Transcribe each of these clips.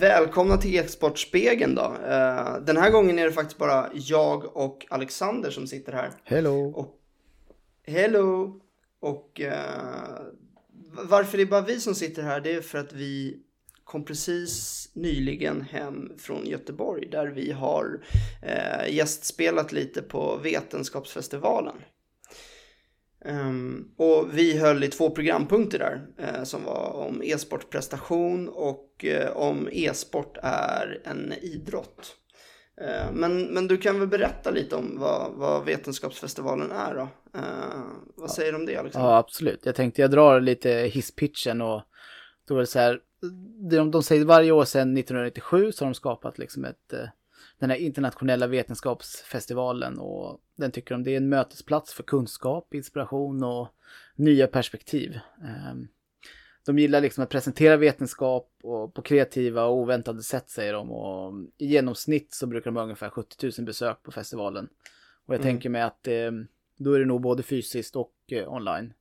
Välkomna till Eksportspegeln då. Uh, den här gången är det faktiskt bara jag och Alexander som sitter här. Hello! Och, hello! Och uh, varför det är bara vi som sitter här, det är för att vi kom precis nyligen hem från Göteborg där vi har uh, gästspelat lite på Vetenskapsfestivalen. Um, och vi höll i två programpunkter där uh, som var om e-sportprestation och uh, om e-sport är en idrott. Uh, men, men du kan väl berätta lite om vad, vad Vetenskapsfestivalen är då? vad säger du om det Alexander? Ja, absolut. Jag tänkte jag drar lite hisspitchen och då är det så här. De, de säger varje år sedan 1997 så har de skapat liksom ett den här internationella vetenskapsfestivalen och den tycker de det är en mötesplats för kunskap, inspiration och nya perspektiv. Ehm, de gillar liksom att presentera vetenskap och på kreativa och oväntade sätt säger de och i genomsnitt så brukar de ha ungefär 70 000 besök på festivalen. Och jag mm. tänker mig att ehm, då är det nog både fysiskt och eh, online.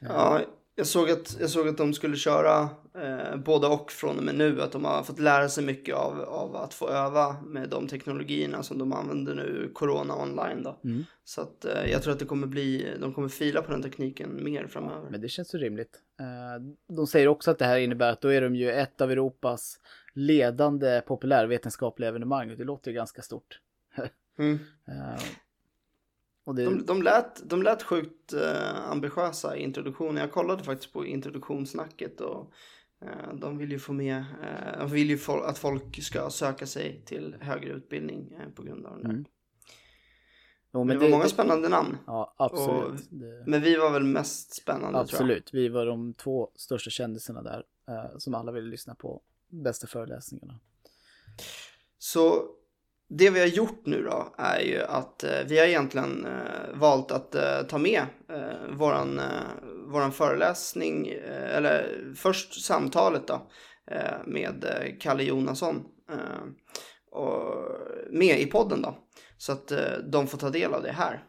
Ja, jag såg att, jag såg att de skulle köra eh, både och från och med nu. Att de har fått lära sig mycket av, av att få öva med de teknologierna som de använder nu, Corona online då. Mm. Så att eh, jag tror att det kommer bli, de kommer fila på den tekniken mer framöver. Men det känns ju rimligt. Eh, de säger också att det här innebär att då är de ju ett av Europas ledande populärvetenskapliga evenemang. Det låter ju ganska stort. mm. Det... De, de, lät, de lät sjukt eh, ambitiösa i introduktionen. Jag kollade faktiskt på introduktionssnacket och eh, de vill ju få med, eh, de vill ju att folk ska söka sig till högre utbildning eh, på grund av det mm. Jo, det var många spännande namn. Ja, absolut. Och, det... Men vi var väl mest spännande Absolut, vi var de två största kändisarna där eh, som alla ville lyssna på bästa föreläsningarna. Så det vi har gjort nu då är ju att eh, vi har egentligen eh, valt att eh, ta med eh, våran, eh, våran föreläsning, eh, eller först samtalet då eh, med eh, Kalle Jonasson eh, och med i podden då. Så att eh, de får ta del av det här.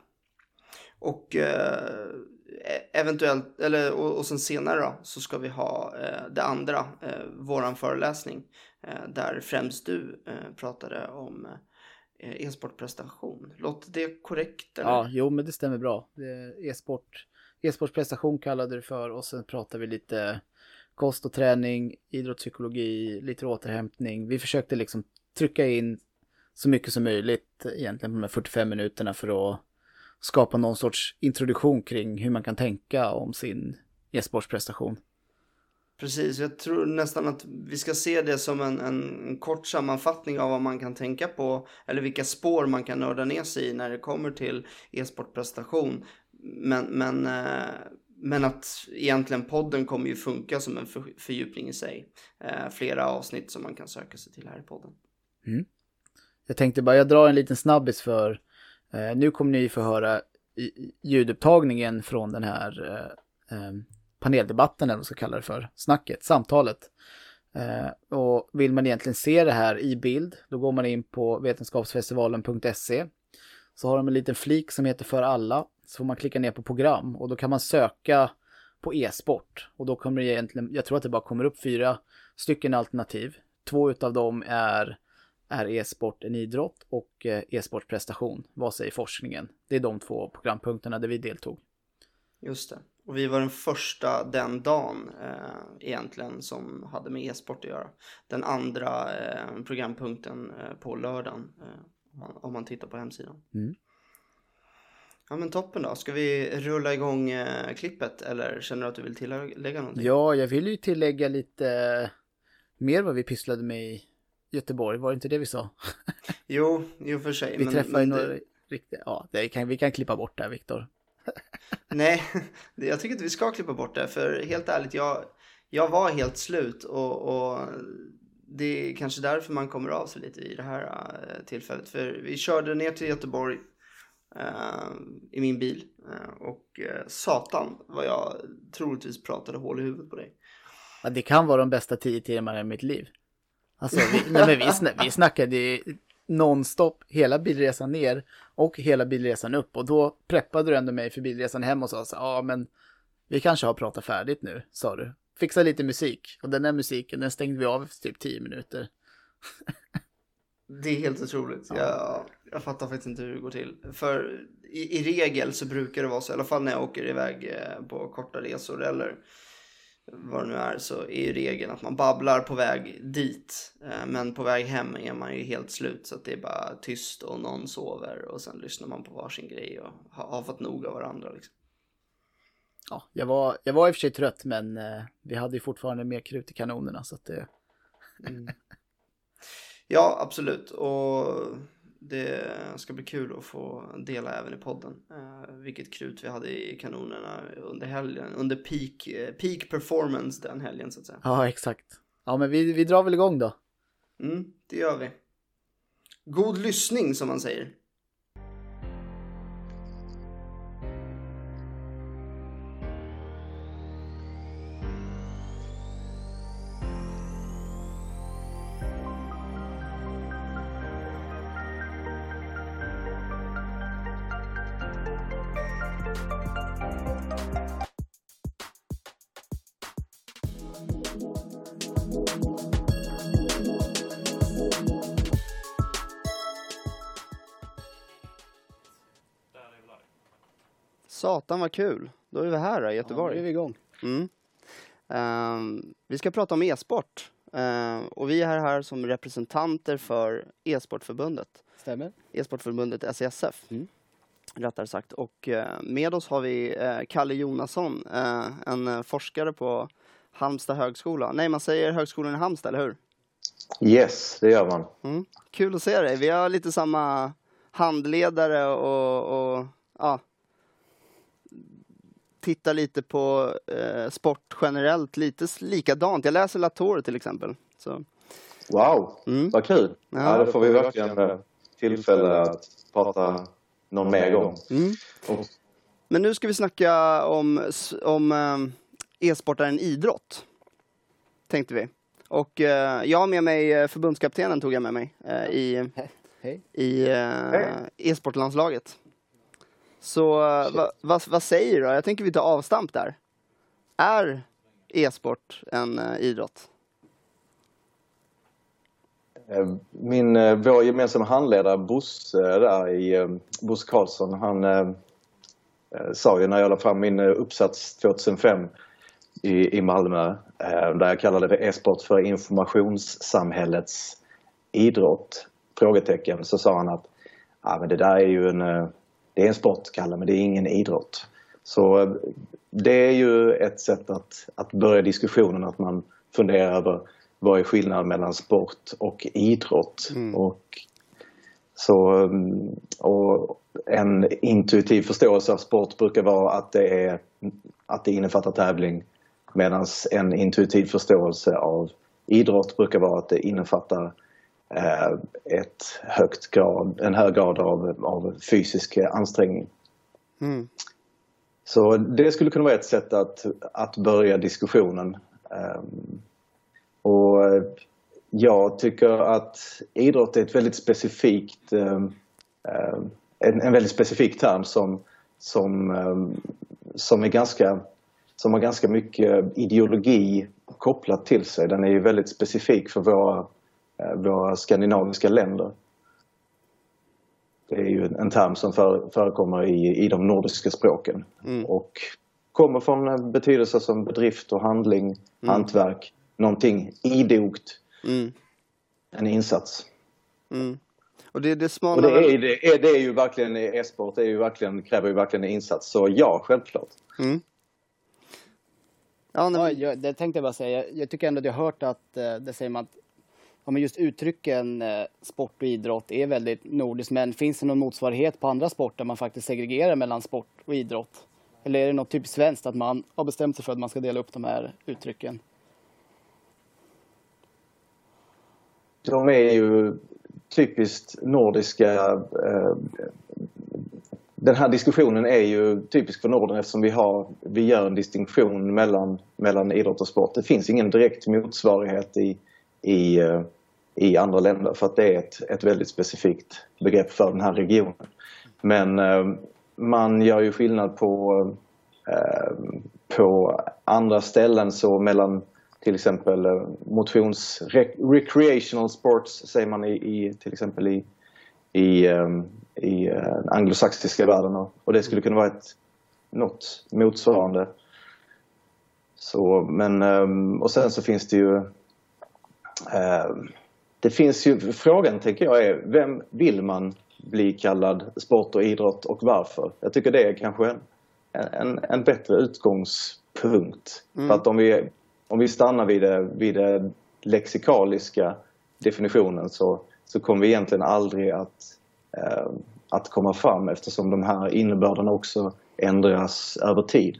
Och e-, eventuellt, eller och, och sen senare då, så ska vi ha det andra, våran föreläsning, där främst du pratade om Eh, Eh, e-sportprestation. Låter det korrekt? Eller? Ja, jo men det stämmer bra. E-sport, e-sportprestation kallade det för och sen pratar vi lite kost och träning, idrottspsykologi, lite återhämtning. Vi försökte liksom trycka in så mycket som möjligt egentligen på de här 45 minuterna för att skapa någon sorts introduktion kring hur man kan tänka om sin e-sportsprestation. Precis, jag tror nästan att vi ska se det som en, en kort sammanfattning av vad man kan tänka på eller vilka spår man kan nörda ner sig i när det kommer till e-sportprestation. Men, men, eh, men att egentligen podden kommer ju funka som en fördjupning i sig. Eh, flera avsnitt som man kan söka sig till här i podden. Mm. Jag tänkte bara, jag drar en liten snabbis för eh, nu kommer ni få höra ljudupptagningen från den här eh paneldebatten, eller vad man ska kalla det för, snacket, samtalet. Eh, och vill man egentligen se det här i bild, då går man in på vetenskapsfestivalen.se. Så har de en liten flik som heter för alla, så får man klicka ner på program och då kan man söka på e-sport. Och då kommer det egentligen, jag tror att det bara kommer upp fyra stycken alternativ. Två utav dem är är e-sport en idrott och eh, e-sportprestation. Vad säger forskningen? Det är de två programpunkterna där vi deltog. Just det. Och vi var den första den dagen eh, egentligen som hade med e-sport att göra. Den andra eh, programpunkten eh, på lördagen eh, om man, om, man, tittar på hemsidan. Mm. Ja men toppen då. Ska vi rulla igång eh, klippet eller känner du att du vill tillägga någonting? Ja, jag vill ju tillägga lite mer vad vi pysslade med i Göteborg. Var det inte det vi sa? jo, i och för sig. Vi träffade ju några riktiga, ja, det kan, vi kan klippa bort det här Viktor. Nej, jag tycker inte vi ska klippa bort det. För helt ärligt, jag, jag var helt slut. Och, och det är kanske därför man kommer av sig lite i det här eh, tillfället. För vi körde ner till Göteborg uh, i min bil. Uh, och satan vad jag troligtvis pratade hål i huvudet på dig. Ja, det kan vara de bästa tio timmarna i mitt liv. Alltså, vi, nej, men vi, vi snackade nonstop hela bilresan ner och hela bilresan upp. Och då preppade du ändå mig för bilresan hem och sa så ja men vi kanske har pratat färdigt nu, sa du. fixa lite musik. Och den där musiken, den stängde vi av efter typ tio minuter. Det är helt otroligt. Ja. Jag, jag fattar faktiskt inte hur det går till. För i, i, regel så brukar det vara så, i alla fall när jag åker iväg eh, på korta resor eller vad det nu är, så är ju regeln att man babblar på väg dit. Eh, men på väg hem är man ju helt slut så att det är bara tyst och någon sover och sen lyssnar man på varsin grej och har, fått nog av varandra. Liksom. Ja, jag var, jag var i och för sig trött men eh, vi hade ju fortfarande mer krut i kanonerna så att det... Mm. Ja, absolut. Och det ska bli kul att få dela även i podden. Eh, vilket krut vi hade i kanonerna under helgen. Under peak, eh, peak performance den helgen så att säga. Ja, exakt. Ja, men vi, vi drar väl igång då. Mm, det gör vi. God lyssning som man säger. Satan vad kul. Då är vi här då, i Göteborg. Ja, nu är vi igång. Mm. Um, vi ska prata om e-sport. Uh, och vi är här som representanter för e-sportförbundet. Stämmer. E-sportförbundet SESF. Mm. Rättare sagt. Och uh, med oss har vi uh, Kalle Jonasson, en forskare på Halmstad högskola. Nej, man säger högskolan i Halmstad, eller hur? Yes, det gör man. Mm. Kul att se dig. Vi har lite samma handledare och, och ja, tittar lite på eh, sport generellt, lite likadant. Jag läser Latour till exempel. Så. Wow, mm. vad kul! Ja. ja, då får vi verkligen eh, tillfälle att prata någon mer gång. Mm. Och... Men nu ska vi snacka om, om eh, e-sport är en idrott, tänkte vi. Och eh, jag har med mig förbundskaptenen, tog jag med mig, eh, i, hey. i eh, e-sportlandslaget. Så vad va, va säger du? Jag tänker vi tar avstamp där. Är e-sport en uh, idrott? Eh, min, uh, vår gemensamma handledare Bosse där i uh, Bosse Karlsson, han sa ju när jag la fram min uppsats 2005 i, i Malmö, där jag kallade det e-sport för informationssamhällets idrott, frågetecken, så sa han att ah, men det där är ju en det är en sport, Kalle, men det är ingen idrott. Så eh, det är ju ett sätt att, att börja diskussionen, att man funderar över vad är skillnaden mellan sport och idrott. Mm. Och, så, mm, och en intuitiv förståelse av sport brukar vara att det, är, att det innefattar tävling medan en intuitiv förståelse av idrott brukar vara att det innefattar Eh, ett högt grad, en hög grad av, av fysisk ansträngning. Mm. Så det skulle kunna vara ett sätt att, att börja diskussionen. Ehm, och jag tycker att idrott är ett väldigt specifikt, ehm, ehm, en, en väldigt specifik term som, som, som, är ganska, som har ganska mycket ideologi kopplat till sig. Den är ju väldigt specifik för våra Eh, våra skandinaviska länder. Det är ju en term som för, förekommer i, i de nordiska språken mm. och kommer från betydelser som bedrift och handling, mm. hantverk, någonting idogt, mm. en insats. Mm. Och det, det, och det, är, det, är, det är ju verkligen e-sport, det är ju verkligen, kräver ju verkligen en insats. Så ja, självklart. Mm. Ja, men... ja, det tänkte jag bara säga. Jag, jag tycker ändå att jag har hört att eh, det säger man att ja, men just uttrycken eh, sport och idrott är väldigt nordiskt. Men finns det någon motsvarighet på andra sporter där man faktiskt segregerar mellan sport och idrott? Eller är det något typiskt svenskt att man har bestämt sig för att man ska dela upp de här uttrycken? De är ju typiskt nordiska. Eh, den här diskussionen är ju typisk för Norden eftersom vi, har, vi gör en distinktion mellan, mellan idrott och sport. Det finns ingen direkt motsvarighet i, i, eh, i andra länder för att det är ett, ett väldigt specifikt begrepp för den här regionen. Men eh, man gör ju skillnad på, eh, på andra ställen så mellan till exempel motions recreational sports säger man i, i till exempel i, i, i den anglosaxiska världen och det skulle kunna vara ett något motsvarande. Så, men, och sen så finns det ju det finns ju, frågan tänker jag är, vem vill man bli kallad sport och idrott och varför? Jag tycker det är kanske en, en, en bättre utgångspunkt. Mm. För att om vi, om vi stannar vid det, vid det lexikaliska definitionen så, så kommer vi egentligen aldrig att, eh, att komma fram eftersom de här innebörderna också ändras över tid.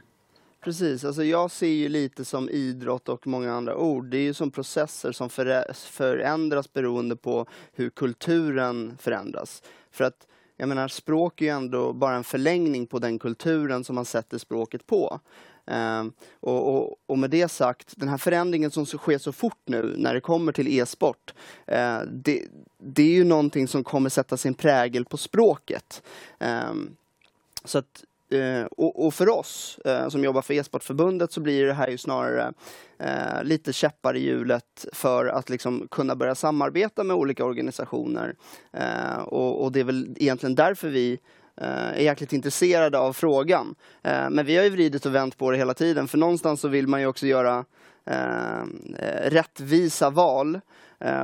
Precis, alltså jag ser ju lite som idrott och många andra ord. Det är ju som processer som förändras beroende på hur kulturen förändras. För att jag menar, språk är ju ändå bara en förlängning på den kulturen som man sätter språket på. Uh, och, och, och, med det sagt, den här förändringen som sker så fort nu när det kommer till e-sport, uh, det, det, är ju någonting som kommer sätta sin prägel på språket. Uh, så att Eh, och, och, för oss eh, som jobbar för e-sportförbundet så blir det här ju snarare eh, lite käppar i hjulet för att liksom kunna börja samarbeta med olika organisationer. Eh, och, och, det är väl egentligen därför vi eh, är jäkligt intresserade av frågan. Eh, men vi har ju vridit och vänt på det hela tiden för någonstans så vill man ju också göra eh, eh, rättvisa val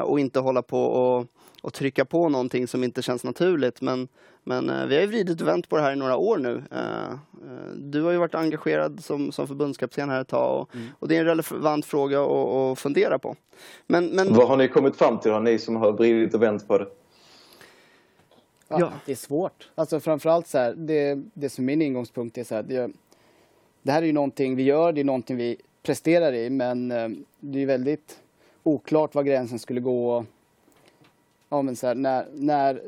och inte hålla på och och trycka på någonting som inte känns naturligt. Men, men eh, vi har ju vridit och vänt på det här i några år nu. Eh, eh, du har ju varit engagerad som, som förbundskapten här ett tag och, mm. och det är en relevant fråga att, att fundera på. Men, men... Vad har ni kommit fram till, ni som har vridit och vänt på det? Ja, ja. Det är svårt. Alltså framförallt så här, det, det som min ingångspunkt är så här, det, det här är ju någonting vi gör, det är någonting vi presterar i, men det är väldigt oklart var gränsen skulle gå ja, men så här, när, när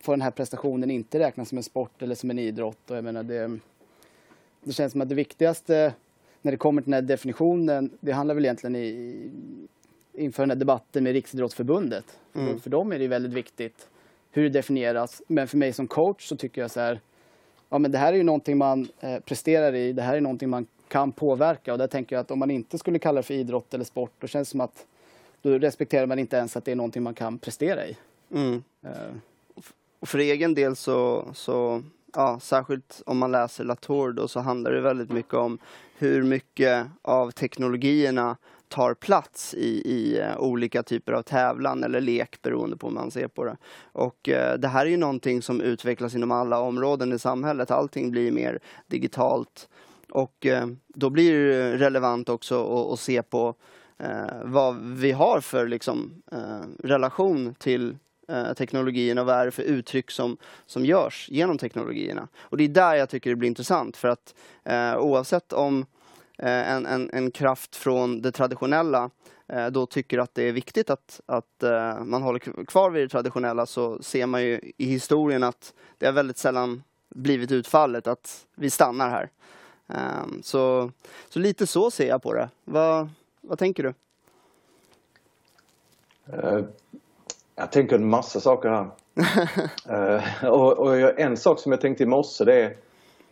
får den här prestationen inte räknas som en sport eller som en idrott? Och jag menar, det, det känns som att det viktigaste när det kommer till den här definitionen, det handlar väl egentligen i, inför den här debatten med Riksidrottsförbundet. Mm. För, för dem är det väldigt viktigt hur det definieras. Men för mig som coach så tycker jag så här, ja men det här är ju någonting man eh, presterar i, det här är någonting man kan påverka och där tänker jag att om man inte skulle kalla det för idrott eller sport, då känns det som att då respekterar man inte ens att det är någonting man kan prestera i. Mm. Eh, och för egen del så, så ja, särskilt om man läser Latour då, så handlar det väldigt mycket om hur mycket av teknologierna tar plats i, i eh, olika typer av tävlan eller lek beroende på hur man ser på det. Och eh, det här är ju någonting som utvecklas inom alla områden i samhället. Allting blir mer digitalt och eh, då blir det relevant också att, att se på eh, vad vi har för liksom, relation till eh, teknologierna och vad är det för uttryck som, som görs genom teknologierna. Och det är där jag tycker det blir intressant för att eh, oavsett om eh, en, en, en, kraft från det traditionella eh, då tycker att det är viktigt att, att eh, man håller kvar vid det traditionella så ser man ju i historien att det har väldigt sällan blivit utfallet att vi stannar här. Ehm, så, så lite så ser jag på det. Vad, vad tänker du? Eh, jag tänker en massa saker här. uh, och, och, en sak som jag tänkte i morse det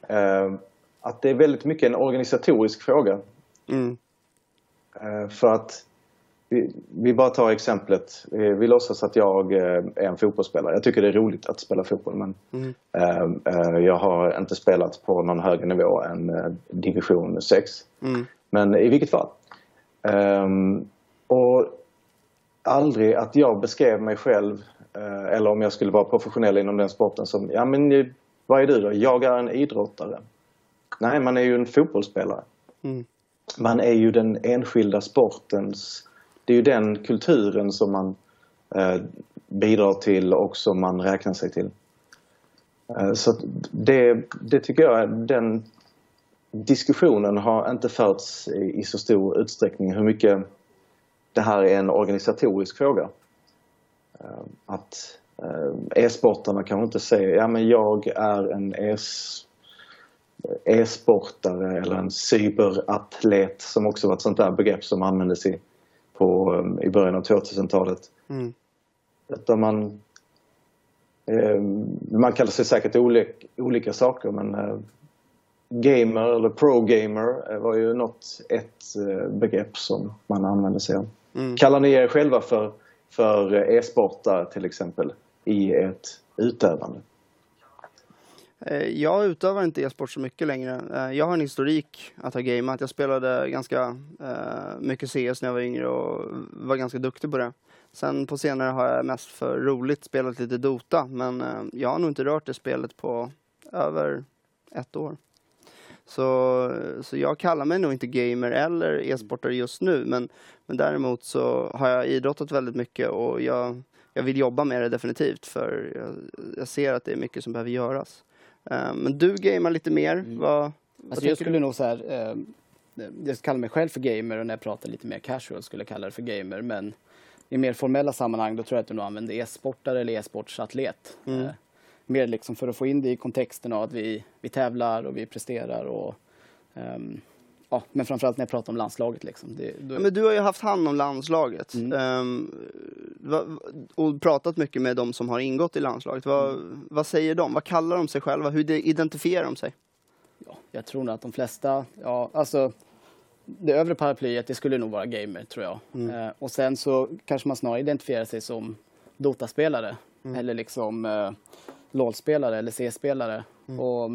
är uh, att det är väldigt mycket en organisatorisk fråga. Mm. Uh, för att vi, vi, bara tar exemplet. Vi, vi låtsas att jag är en fotbollsspelare. Jag tycker det är roligt att spela fotboll men mm. jag har inte spelat på någon högre nivå än division 6. Mm. Men i vilket fall. Och aldrig att jag beskrev mig själv eh, eller om jag skulle vara professionell inom den sporten som, ja men vad är du då? Jag är en idrottare. Nej, man är ju en fotbollsspelare. Mm. Man är ju den enskilda sportens, det är ju den kulturen som man eh, bidrar till och som man räknar sig till. Eh, så det, det tycker jag, den diskussionen har inte förts i, i så stor utsträckning hur mycket det här är en organisatorisk fråga. Eh, att eh, e-sportarna kanske inte säger, ja men jag är en e-sportare eller en cyberatlet som också var ett sånt där begrepp som användes i, på, eh, i början av 2000-talet. Mm. Utan man, man kallar sig säkert olika, olika saker men gamer eller pro-gamer var ju något, ett begrepp som man använde sig av. Mm. Kallar ni er själva för, för e-sportare till exempel i ert utövande? Eh, jag utövar inte e-sport så mycket längre. Eh, jag har en historik att ha gameat. Jag spelade ganska eh, mycket CS när jag var yngre och var ganska duktig på det. Sen på senare har jag mest för roligt spelat lite Dota, men jag har nog inte rört det spelet på över ett år. Så, så jag kallar mig nog inte gamer eller e-sportare just nu, men, men däremot så har jag idrottat väldigt mycket och jag, jag vill jobba med det definitivt, för jag, jag ser att det är mycket som behöver göras. Uh, men du gamer lite mer. Mm. Vad, alltså jag skulle du? nog så här, uh, jag kallar mig själv för gamer och när jag pratar lite mer casual skulle jag kalla det för gamer. Men i mer formella sammanhang då tror jag att du nog använder e-sportare eller e-sportsatlet. Mm. Uh, mer liksom för att få in det i kontexten av att vi, vi tävlar och vi presterar och um, ja, men framförallt när jag pratar om landslaget. Liksom. Det, då... ja, men du har ju haft hand om landslaget mm. um, och pratat mycket med de som har ingått i landslaget. Va, mm. Vad säger de? Vad kallar de sig själva? Hur identifierar de sig? Ja, jag tror nog att de flesta, ja, alltså det övre paraplyet, det skulle nog vara gamer tror jag. Mm. Uh, och sen så kanske man snarare identifierar sig som Dota-spelare mm. eller liksom uh, LOL-spelare eller C-spelare. Mm. Och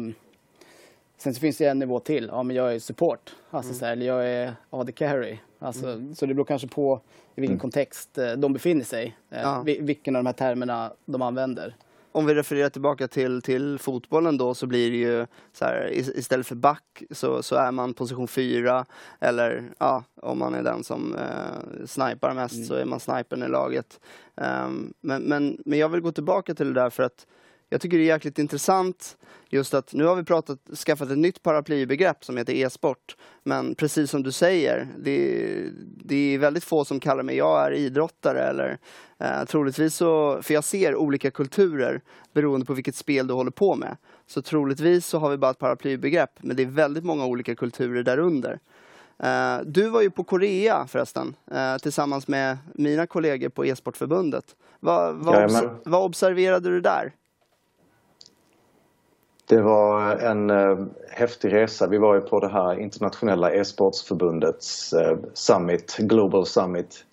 Sen så finns det en nivå till. Ja, men jag är support. Alltså, mm. så här, eller jag är AD carry. Alltså, mm. Så det beror kanske på i vilken mm. kontext eh, de befinner sig. Eh, ja. Vilken av de här termerna de använder. Om vi refererar tillbaka till, till fotbollen då så blir det ju så här, istället för back så, så är man position fyra eller ja, om man är den som eh, snipar mest mm. så är man snipern i laget. Um, men, men, men jag vill gå tillbaka till det där för att jag tycker det är jäkligt intressant just att nu har vi pratat, skaffat ett nytt paraplybegrepp som heter e-sport. Men precis som du säger, det, det är väldigt få som kallar mig, jag är idrottare eller eh, troligtvis så, för jag ser olika kulturer beroende på vilket spel du håller på med. Så troligtvis så har vi bara ett paraplybegrepp, men det är väldigt många olika kulturer därunder. Uh, du var ju på Korea förresten, uh, tillsammans med mina kollegor på e-sportförbundet. Va, vad, obs vad observerade du där? Det var en eh, häftig resa. Vi var ju på det här internationella e-sportsförbundets eh, summit, Global Summit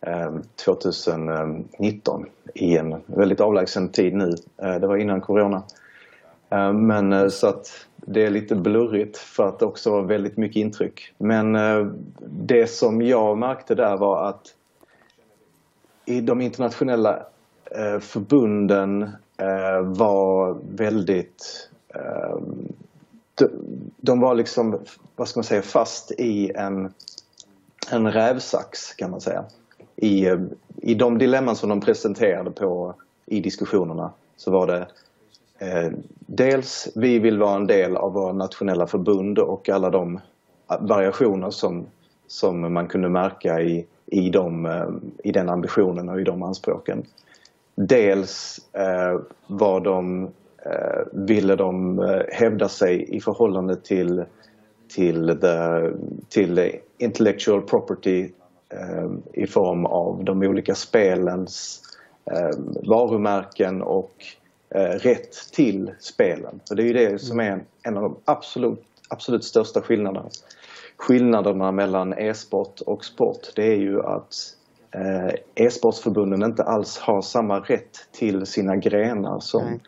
eh, 2019 i en väldigt avlägsen tid nu. Eh, det var innan Corona. Eh, men eh, så att det är lite blurrigt för att det också var väldigt mycket intryck. Men eh, det som jag märkte där var att i de internationella eh, förbunden eh, var väldigt Ehm, de, var liksom, vad ska man säga, fast i en, en rävsax kan man säga. I, eh, I de dilemman som de presenterade på i diskussionerna så var det eh, dels vi vill vara en del av våra nationella förbund och alla de eh, variationer som, som man kunde märka i, i, de, eh, i den ambitionen och i de anspråken. Dels eh, var de Eh, ville de eh, hävda sig i förhållande till, till, the, till intellectual property eh, i form av de olika spelens eh, varumärken och rätt till spelen. För det är ju det som är en av de absolut, absolut största skillnaderna. Skillnaderna mellan e-sport och sport det är ju att e-sportsförbunden inte alls har samma rätt till sina grenar som Nej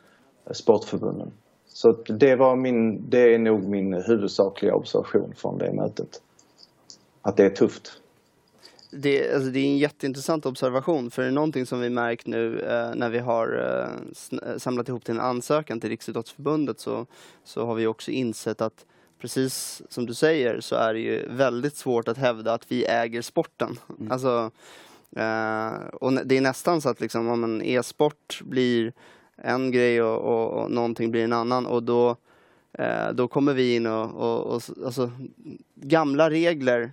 sportförbunden. Så det, var min, det är nog min huvudsakliga observation från det mötet. Att det är tufft. Det, alltså det är en jätteintressant observation, för det är någonting som vi märkt nu eh, när vi har eh, samlat ihop till en ansökan till Riksidrottsförbundet så, så har vi också insett att precis som du säger så är det ju väldigt svårt att hävda att vi äger sporten. Mm. Alltså, eh, och det är nästan så att liksom, om en e-sport blir en grej och, och, och någonting blir en annan och då, eh, då kommer vi in och, och, och alltså, gamla regler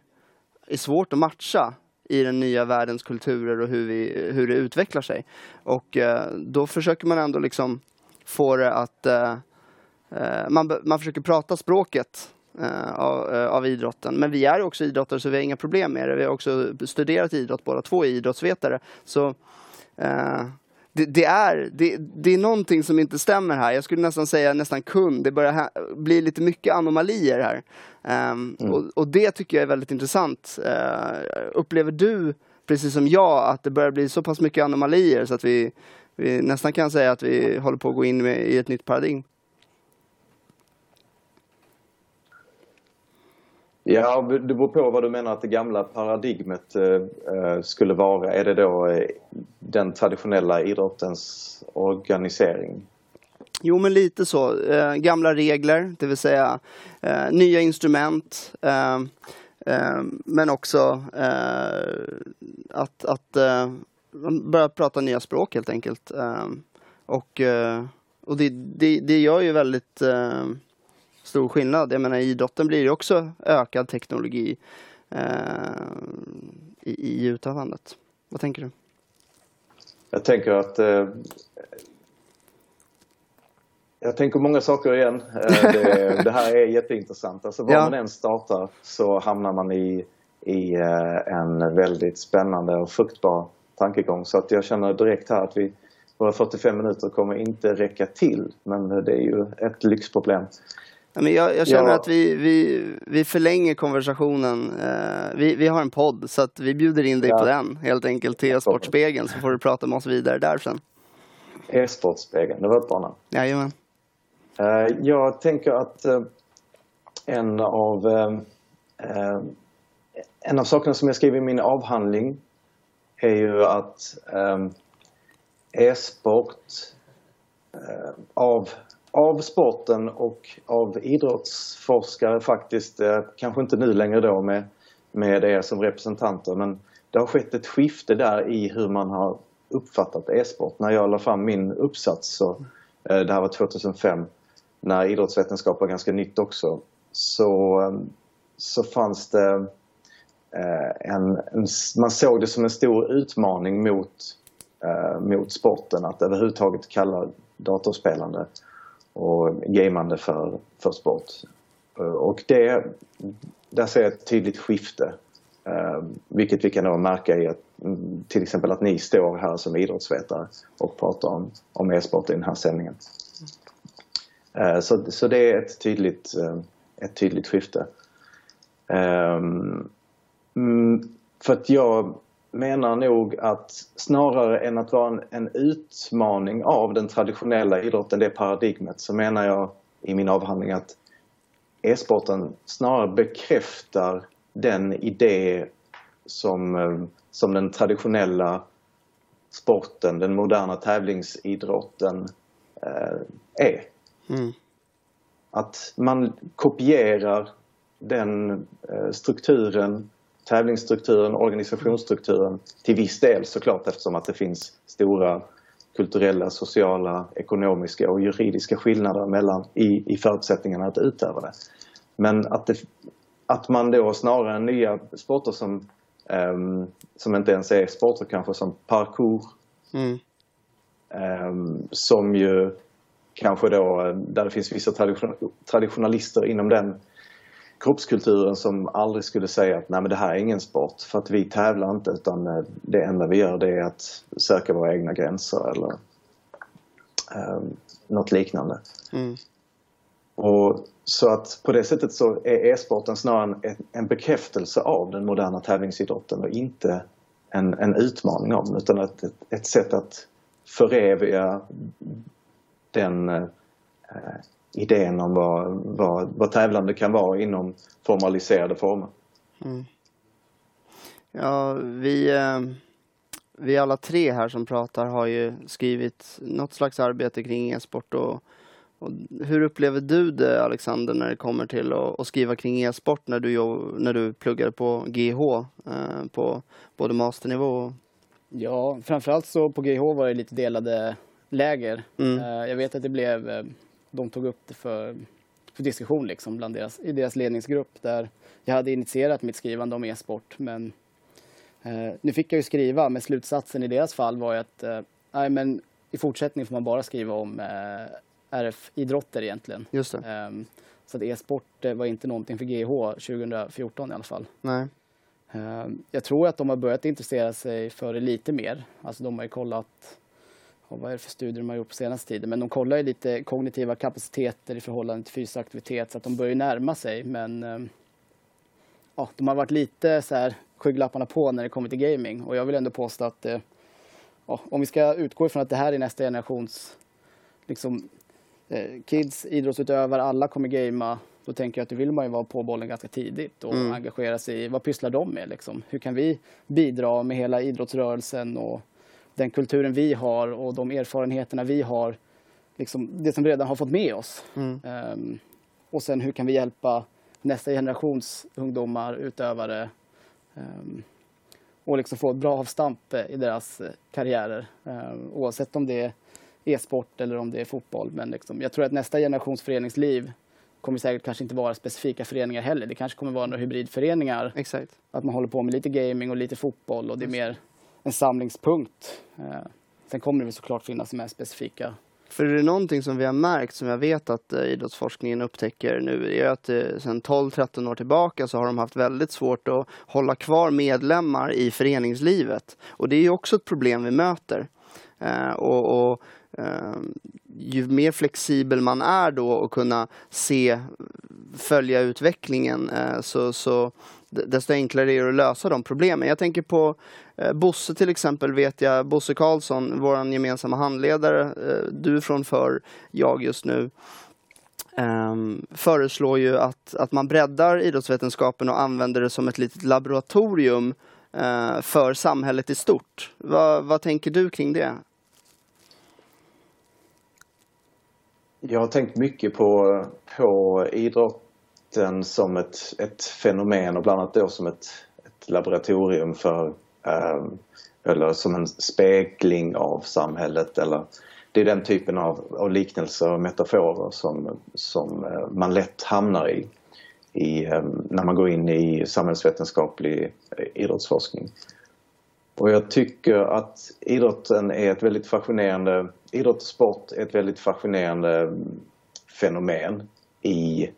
är svårt att matcha i den nya världens kulturer och hur, vi, hur det utvecklar sig. Och eh, då försöker man ändå liksom få det att eh, eh man, man försöker prata språket eh, av, eh, av, idrotten. Men vi är också idrottare så vi har inga problem med det. Vi har också studerat idrott båda två, är idrottsvetare. Så eh, det, det, är, det, det är någonting som inte stämmer här. Jag skulle nästan säga nästan kund. Det börjar bli lite mycket anomalier här. Um, mm. och, och, det tycker jag är väldigt intressant. Uh, upplever du, precis som jag, att det börjar bli så pass mycket anomalier så att vi, vi nästan kan säga att vi håller på att gå in med, i ett nytt paradigm? Ja, det beror på vad du menar att det gamla paradigmet eh, skulle vara. Är det då eh, den traditionella idrottens organisering? Jo, men lite så. Eh, gamla regler, det vill säga eh, nya instrument. Eh, eh men också eh, att, att eh, man börjar prata nya språk helt enkelt. Eh, och och det, det, det gör ju väldigt stor skillnad. Jag menar i idrotten blir det också ökad teknologi eh, i, i utövandet. Vad tänker du? Jag tänker att eh, jag tänker många saker igen. Eh, det, det, här är jätteintressant. Alltså var ja. man än startar så hamnar man i, i eh, en väldigt spännande och fruktbar tankegång. Så att jag känner direkt här att vi, våra 45 minuter kommer inte räcka till. Men det är ju ett lyxproblem. Men jag, jag känner ja. att vi, vi, vi förlänger konversationen. Uh, vi, vi har en podd så att vi bjuder in dig ja. på den helt enkelt till E-sportspegeln så får du prata med oss vidare där sen. E-sportspegeln, det var ett bra namn. Jajamän. Uh, jag tänker att uh, en av en av sakerna som jag skriver i min avhandling är ju att e-sport av av sporten och av idrottsforskare faktiskt, eh, kanske inte nu längre då med, med er som representanter, men det har skett ett skifte där i hur man har uppfattat e-sport. När jag la fram min uppsats, så, eh, det här var 2005, när idrottsvetenskap var ganska nytt också, så, eh, så fanns det en, en, man såg det som en stor utmaning mot, mot sporten att överhuvudtaget kalla datorspelande och gamande för, för sport. Eh, och det, där ser jag ett tydligt skifte. Eh, vilket vi kan då märka i att mm, till exempel att ni står här som idrottsvetare och pratar om, om e-sport i den här sändningen. Eh, så, så det är ett tydligt, ett tydligt skifte. Mm, för att jag menar nog att snarare än att vara en, en, utmaning av den traditionella idrotten, det paradigmet, så menar jag i min avhandling att e-sporten snarare bekräftar den idé som, eh, som den traditionella sporten, den moderna tävlingsidrotten eh, är. Mm. Att man kopierar den eh, strukturen tävlingsstrukturen, organisationsstrukturen till viss del såklart eftersom att det finns stora kulturella, sociala, ekonomiska och juridiska skillnader mellan, i, i förutsättningarna att utöva det. Men att, det, att man då snarare än nya sporter som, um, som inte ens är sporter kanske som parkour mm. um, som ju kanske då, där det finns vissa tradition, traditionalister inom den kroppskulturen som aldrig skulle säga att nej men det här är ingen sport för att vi tävlar inte utan eh, det enda vi gör det är att söka våra egna gränser eller um, något liknande. Mm. Och så att på det sättet så är e-sporten snarare en, en bekräftelse av den moderna tävlingsidrotten och inte en, en utmaning av den utan ett, ett, ett sätt att föreviga den eh, idén om vad, vad, vad tävlande kan vara inom formaliserade former. Mm. Ja, vi, eh, vi alla tre här som pratar har ju skrivit något slags arbete kring e-sport och, och, hur upplever du det Alexander när det kommer till att, att skriva kring e-sport när du, när du pluggade på GH eh, på både masternivå och... Ja, framförallt så på GH var det lite delade läger. Mm. Eh, jag vet att det blev de tog upp det för, för diskussion liksom bland deras, i deras ledningsgrupp där jag hade initierat mitt skrivande om e-sport. Men eh, nu fick jag ju skriva, men slutsatsen i deras fall var ju att eh, nej, men i fortsättningen får man bara skriva om eh, RF-idrotter egentligen. Just det. Ehm, så att e-sport var inte någonting för GH 2014 i alla fall. Nej. Ehm, jag tror att de har börjat intressera sig för det lite mer. Alltså de har ju kollat och vad är det för studier de har gjort på senaste tiden, men de kollar ju lite kognitiva kapaciteter i förhållande till fysisk aktivitet så att de börjar närma sig men eh, ja, de har varit lite så här skygglapparna på när det kommer till gaming och jag vill ändå påstå att eh, ja, om vi ska utgå ifrån att det här är nästa generations liksom, eh, kids, idrottsutövare, alla kommer gamea då tänker jag att då vill man ju vara på bollen ganska tidigt och mm. engagera sig i vad pysslar de med liksom? Hur kan vi bidra med hela idrottsrörelsen och den kulturen vi har och de erfarenheterna vi har, liksom det som vi redan har fått med oss. Mm. Um, och sen hur kan vi hjälpa nästa generations ungdomar, utövare um, och liksom få ett bra avstamp i deras eh, karriärer. Um, oavsett om det är e-sport eller om det är fotboll. Men liksom, jag tror att nästa generations föreningsliv kommer säkert kanske inte vara specifika föreningar heller. Det kanske kommer vara några hybridföreningar. Exakt. Att man håller på med lite gaming och lite fotboll och det är mer en samlingspunkt. Eh, sen kommer det såklart finnas mer specifika för är det någonting som vi har märkt, som jag vet att eh, idrottsforskningen upptäcker nu, är att eh, sedan 12-13 år tillbaka så har de haft väldigt svårt att hålla kvar medlemmar i föreningslivet. Och det är ju också ett problem vi möter. Eh, och, och ehm, ju mer flexibel man är då och kunna se, följa utvecklingen eh, så, så desto enklare är det att lösa de problemen. Jag tänker på Eh, Bosse till exempel, vet jag, Bosse Karlsson, vår gemensamma handledare, eh, du från för jag just nu, ehm, föreslår ju att, att man breddar idrottsvetenskapen och använder det som ett litet laboratorium eh, för samhället i stort. Va, vad tänker du kring det? Jag har tänkt mycket på, på idrotten som ett, ett fenomen och bland annat då som ett, ett laboratorium för Ehm, eller som en spegling av samhället eller det är den typen av, av liknelser och metaforer som, som eh, man lätt hamnar i, i ehm, när man går in i samhällsvetenskaplig eh, idrottsforskning. Och jag tycker att idrotten är ett väldigt fascinerande, idrott och sport är ett väldigt fascinerande mm, fenomen i,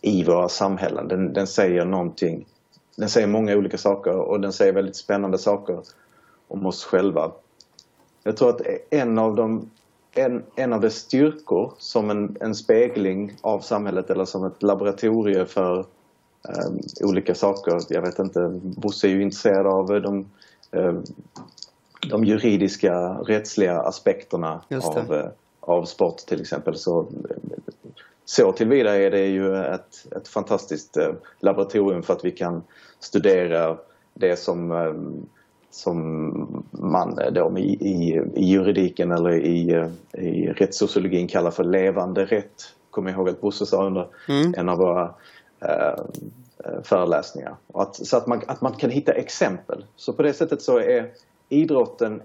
i våra samhällen. Den, den säger någonting, den säger många olika saker och den säger väldigt spännande saker om oss själva. Jag tror att en av de en, en av dess styrkor som en, en spegling av samhället eller som ett laboratorium för um, olika saker. Jag vet inte, Bosse är ju intresserad av de Eh, de juridiska, rättsliga aspekterna av, eh, av sport till exempel. Så, så tillvida är det ju ett, ett fantastiskt eh, laboratorium för att vi kan studera det som, som man då i, i, i juridiken eller i, i rättssociologin kallar för levande rätt. Kommer ihåg att Bosse sa under mm. en av våra Eh, föreläsningar. Att, så att man, att man kan hitta exempel. Så på det sättet så är idrotten,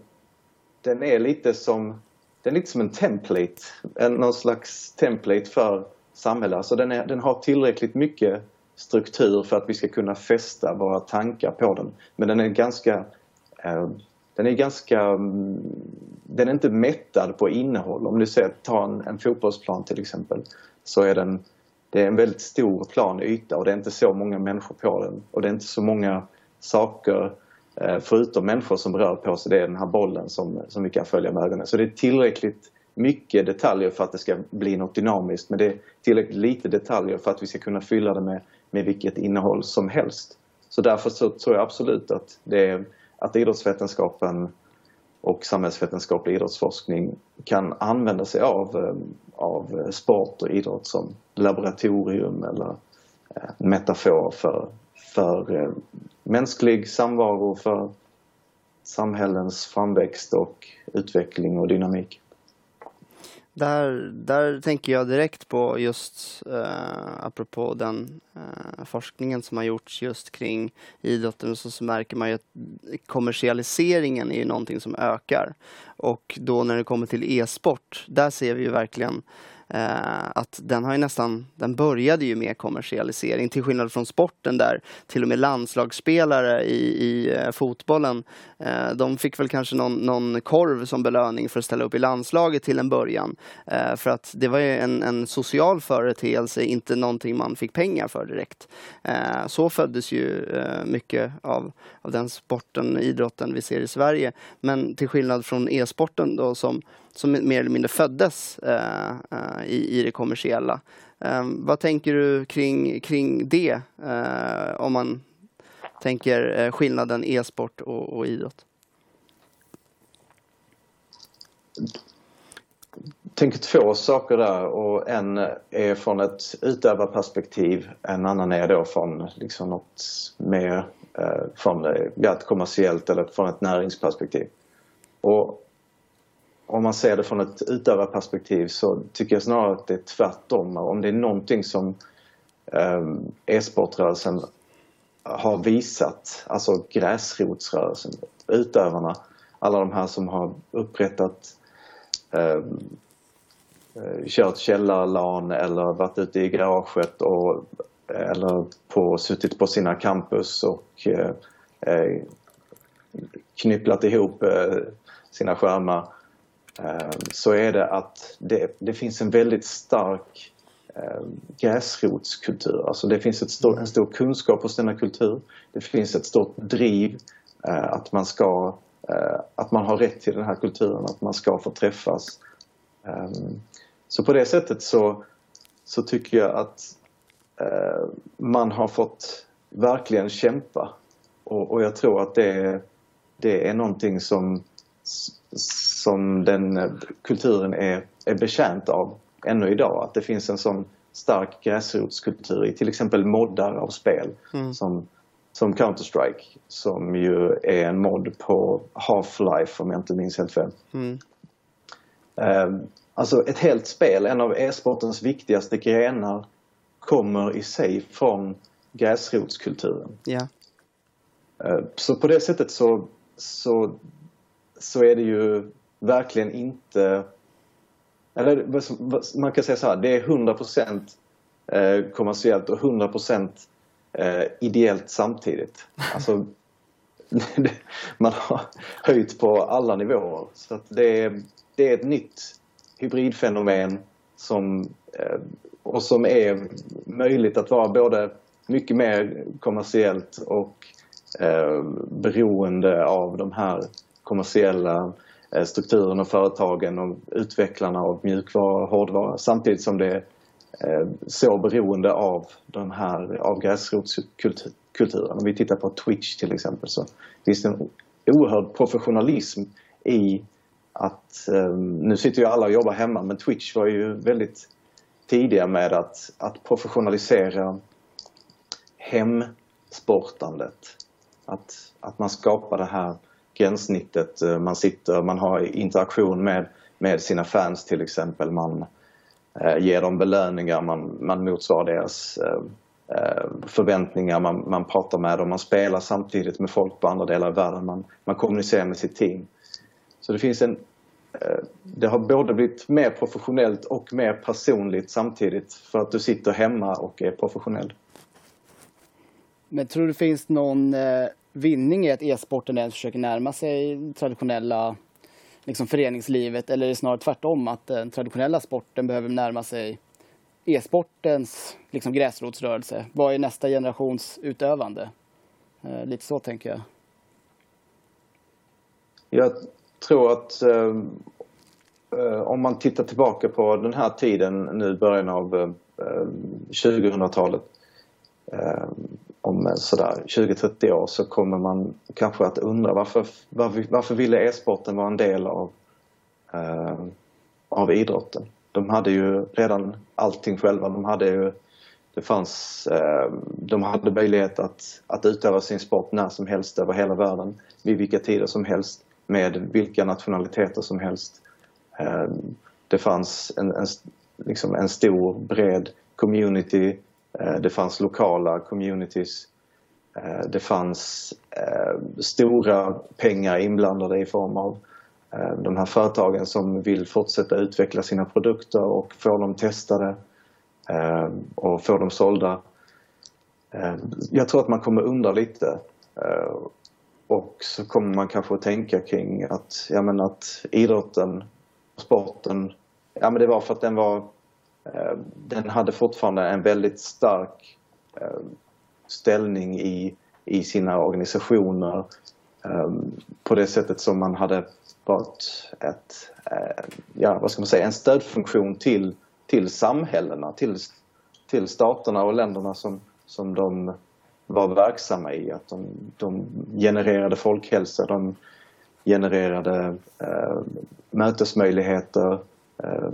den är lite som, den är lite som en template, en, någon slags template för samhället. Alltså den, är, den har tillräckligt mycket struktur för att vi ska kunna fästa våra tankar på den. Men den är ganska eh, den är ganska, mm, den är inte mättad på innehåll. Om du ser, ta en, en fotbollsplan till exempel, så är den det är en väldigt stor plan yta och det är inte så många människor på den. Och det är inte så många saker Eh, förutom människor som rör på sig. Det är den här bollen som, som vi kan följa med ögonen. Så det är tillräckligt mycket detaljer för att det ska bli något dynamiskt. Men det är tillräckligt lite detaljer för att vi ska kunna fylla det med, med vilket innehåll som helst. Så därför så tror jag absolut att, det är, att idrottsvetenskapen och samhällsvetenskaplig idrottsforskning kan använda sig av, eh, av sport och idrott som laboratorium eller eh, metafor för, för mänsklig samvaro, för samhällens framväxt och utveckling och dynamik. Där, där tänker jag direkt på just eh, apropå den eh, forskningen som har gjorts just kring idrotten så, så märker man ju att kommersialiseringen är ju någonting som ökar. Och då när det kommer till e-sport, där ser vi ju verkligen Eh, att den har ju nästan, den började ju med kommersialisering till skillnad från sporten där till och med landslagsspelare i, i eh, fotbollen, eh, de fick väl kanske någon, någon korv som belöning för att ställa upp i landslaget till en början. Eh, för att det var ju en, en social företeelse, inte någonting man fick pengar för direkt. Eh, så föddes ju mycket av, av den sporten, idrotten vi ser i Sverige. Men till skillnad från e-sporten då som som mer eller mindre föddes eh, i, i det kommersiella. Eh, vad tänker du kring, kring det? Eh, om man tänker skillnaden e-sport och, och idrott? tänker två saker där och en är från ett utövarperspektiv, en annan är då från liksom något mer eh, från ja, ett kommersiellt eller från ett näringsperspektiv. Och om man ser det från ett utövarperspektiv så tycker jag snarare att det är tvärtom. Om det är någonting som ehm, e-sportrörelsen har visat, alltså gräsrotsrörelsen, utövarna, alla de här som har upprättat ehm, eh, kört källarlan eller varit ute i garaget och, eller på, suttit på sina campus och eh, eh knypplat ihop eh, sina skärmar eh, så är det att det, det finns en väldigt stark eh, gräsrotskultur. Alltså det finns ett stor, en stor kunskap hos denna kultur. Det finns ett stort driv eh, att man ska att man har rätt till den här kulturen, att man ska få träffas. Um, så på det sättet så, så tycker jag att eh, man har fått verkligen kämpa. Och, och jag tror att det, det är någonting som, som den kulturen är, är bekänt av ännu idag. Att det finns en sån stark gräsrotskultur i till exempel moddar av spel mm. som, som Counter-Strike som ju är en mod på Half-Life om jag inte minns helt fel. Mm. Um, Alltså ett helt spel, en av e-sportens viktigaste grenar, kommer i sig från gräsrotskulturen. Ja. Eh, så på det sättet så, så, så är det ju verkligen inte... Eller man kan säga så här, det är 100% eh, kommersiellt och 100% eh, ideellt samtidigt. Alltså, man har höjt på alla nivåer. Så det, är, det är ett nytt hybridfenomen som, eh, och som är möjligt att vara både mycket mer kommersiellt och eh, beroende av de här kommersiella eh, strukturen och företagen och utvecklarna av mjukvara och hårdvara samtidigt som det är så beroende av den här av gräsrotskulturen. Om vi tittar på Twitch till exempel så finns det en oerhörd professionalism i att, eh, nu sitter ju alla och jobbar hemma men Twitch var ju väldigt tidiga med att, att professionalisera hemsportandet. Att, att man skapar det här gränssnittet, eh, man sitter, man har interaktion med, med sina fans till exempel. Man eh, ger dem belöningar, man, man motsvarar deras eh, eh, förväntningar, man, man pratar med dem, man spelar samtidigt med folk på andra delar av världen, man, man kommunicerar med sitt team. Så det finns en eh, det har både blivit mer professionellt och mer personligt samtidigt för att du sitter hemma och är professionell. Men tror du det finns någon eh, vinning i att e-sporten ens försöker närma sig traditionella liksom föreningslivet eller är det snarare tvärtom att den traditionella sporten behöver närma sig e-sportens liksom gräsrotsrörelse? Vad är nästa generations utövande? Eh, lite så tänker jag. Jag tror att eh, eh om man tittar tillbaka på den här tiden nu början av eh, 2000-talet eh, om eh, sådär 20-30 år så kommer man kanske att undra varför, varför, varför ville e-sporten vara en del av, eh, av idrotten? De hade ju redan allting själva. De hade ju, det fanns, eh, de hade möjlighet att, att utöva sin sport när som helst över hela världen vid vilka tider som helst med vilka nationaliteter som helst. Eh, det fanns en, en, liksom en stor bred community, Eh, det fanns lokala communities, eh, det fanns eh, stora pengar inblandade i form av de här företagen som vill fortsätta utveckla sina produkter och få dem testade och få dem sålda. Jag tror att man kommer undra lite och så kommer man kanske att tänka kring att, ja, men att idrotten, sporten, ja men det var för att den var, Eh, den hade fortfarande en väldigt stark eh, ställning i, i sina organisationer. Eh, på det sättet som man hade varit ett, ja vad ska man säga, en stödfunktion till, till samhällena, till, till staterna och länderna som, som de var verksamma i. Att de, de genererade folkhälsa, de genererade eh, mötesmöjligheter, eh,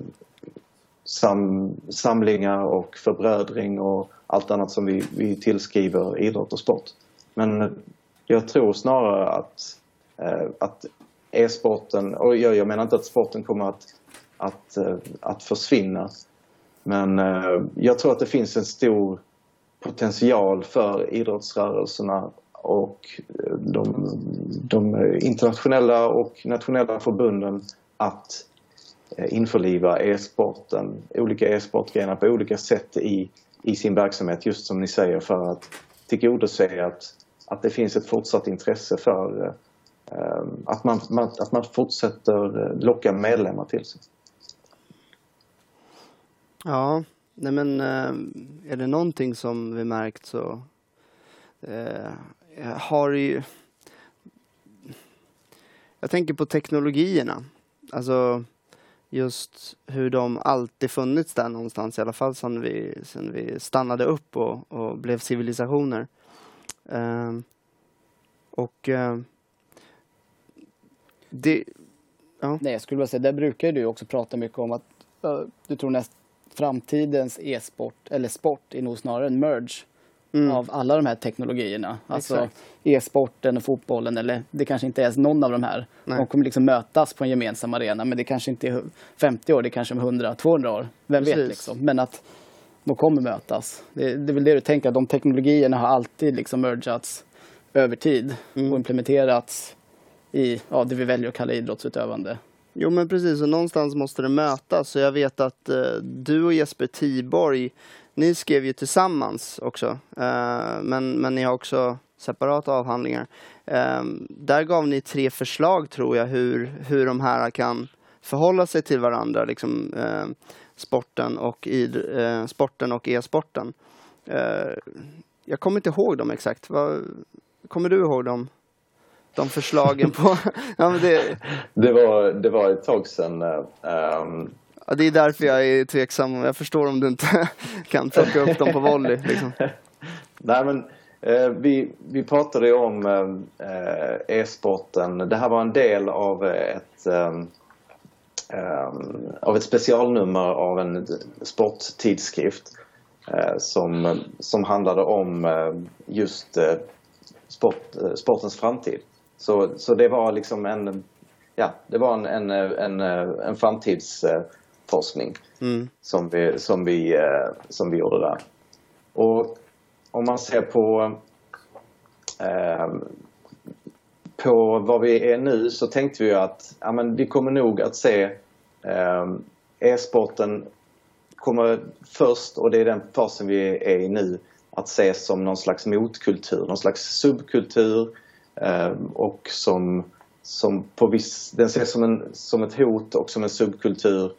sam, samlingar och förbrödring och allt annat som vi, vi tillskriver idrott och sport. Men jag tror snarare att, eh, att e-sporten, och jag, jag menar inte att sporten kommer att, att, eh, att försvinna, men eh, jag tror att det finns en stor potential för idrottsrörelserna och eh, de, de internationella och nationella förbunden att Eh, införliva e-sporten, olika e-sportgrenar på olika sätt i, i sin verksamhet just som ni säger för att tillgodose att, att det finns ett fortsatt intresse för eh, att, man, man, att man fortsätter eh, locka medlemmar till sig. Ja, nej men eh, är det någonting som vi märkt så eh, har ju... Jag tänker på teknologierna. Alltså just hur de alltid funnits där någonstans, i alla fall sedan vi, sedan vi stannade upp och, och blev civilisationer. Uh, och uh, det... Ja. Nej, jag skulle bara säga, där brukar du också prata mycket om att uh, du tror näst framtidens e-sport, eller sport, är nog snarare en merge mm. av alla de här teknologierna. Alltså e-sporten och fotbollen eller det kanske inte är någon av de här. Nej. De kommer liksom mötas på en gemensam arena men det kanske inte är 50 år, det kanske är 100-200 år. Vem Precis. vet liksom. Men att de kommer mötas. Det, det är väl det du tänker, att de teknologierna har alltid liksom mergats över tid mm. och implementerats i ja, det vi väljer att kalla idrottsutövande. Jo men precis, och någonstans måste det mötas. Så jag vet att eh, du och Jesper Tiborg ni skrev ju tillsammans också, Eh, men, men ni har också separata avhandlingar. Eh, där gav ni tre förslag tror jag hur, hur de här kan förhålla sig till varandra, liksom eh, eh, sporten och e-sporten. och e-sporten. jag kommer inte ihåg dem exakt. Vad, kommer du ihåg dem? De förslagen på... ja, det... Det, var, det var ett tag sedan. Um Ja, det är därför jag är tveksam. Jag förstår om du inte kan plocka upp dem på volley. Liksom. Nej, men eh, vi, vi pratade ju om eh, e-sporten. Det här var en del av ett, eh, eh av ett specialnummer av en sporttidskrift eh, som, som handlade om eh, just sport, sportens framtid. Så, så det var liksom en, ja, det var en, en, en, en framtids forskning mm. som, vi, som, vi, eh, som vi gjorde där. Och om man ser på eh, på vad vi är nu så tänkte vi att ja, men vi kommer nog att se eh, e-sporten kommer först, och det är den fasen vi är i nu, att ses som någon slags motkultur, någon slags subkultur och som, som på viss, den ses som, en, som ett hot och som en subkultur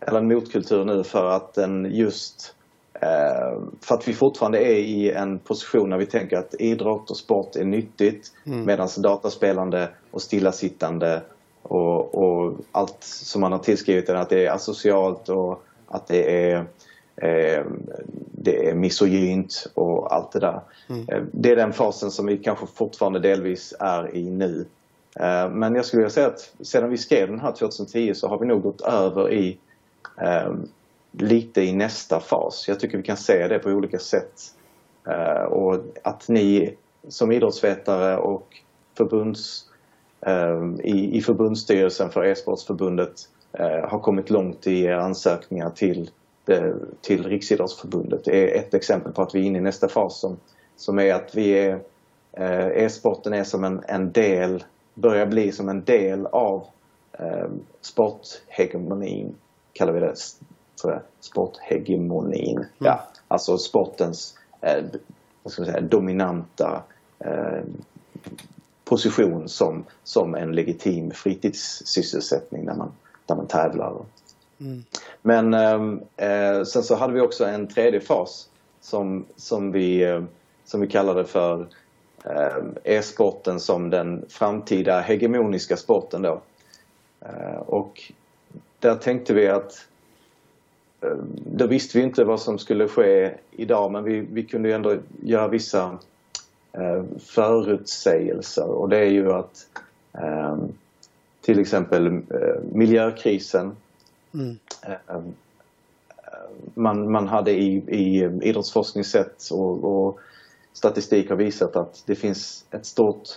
eller en motkultur nu för att den just eh, för att vi fortfarande är i en position när vi tänker att idrott och sport är nyttigt mm. medan dataspelande och stillasittande och, och, allt som man har tillskrivit den att det är asocialt och att det är eh, det är misogynt och allt det där. Mm. Eh, det är den fasen som vi kanske fortfarande delvis är i nu. Eh, men jag skulle vilja säga att sedan vi skrev den här 2010 så har vi nog gått över i eh, lite i nästa fas. Jag tycker vi kan se det på olika sätt. Och att ni som idrottsvetare och förbunds, i, i förbundsstyrelsen för e-sportsförbundet eh, har kommit långt i era ansökningar till, till Riksidrottsförbundet. Det är ett exempel på att vi är inne i nästa fas som, som är att vi är eh, e-sporten är som en, en del, börjar bli som en del av eh, sporthegemonin kallar vi det tror jag, sporthegemonin. Mm. Ja, alltså sportens eh, vad ska man säga, dominanta eh, position som, som en legitim fritidssysselsättning när man, där man tävlar. Mm. Men ehm, eh, sen så hade vi också en tredje fas som, som, vi, eh, som vi kallade för ehm, e-sporten som den framtida hegemoniska sporten då. Eh, och där tänkte vi att ehm, då visste vi inte vad som skulle ske idag men vi, vi kunde ju ändå göra vissa eh, förutsägelser och det är ju att till exempel eh, miljökrisen mm man, man hade i, i idrottsforskning sett och, och, statistik har visat att det finns ett stort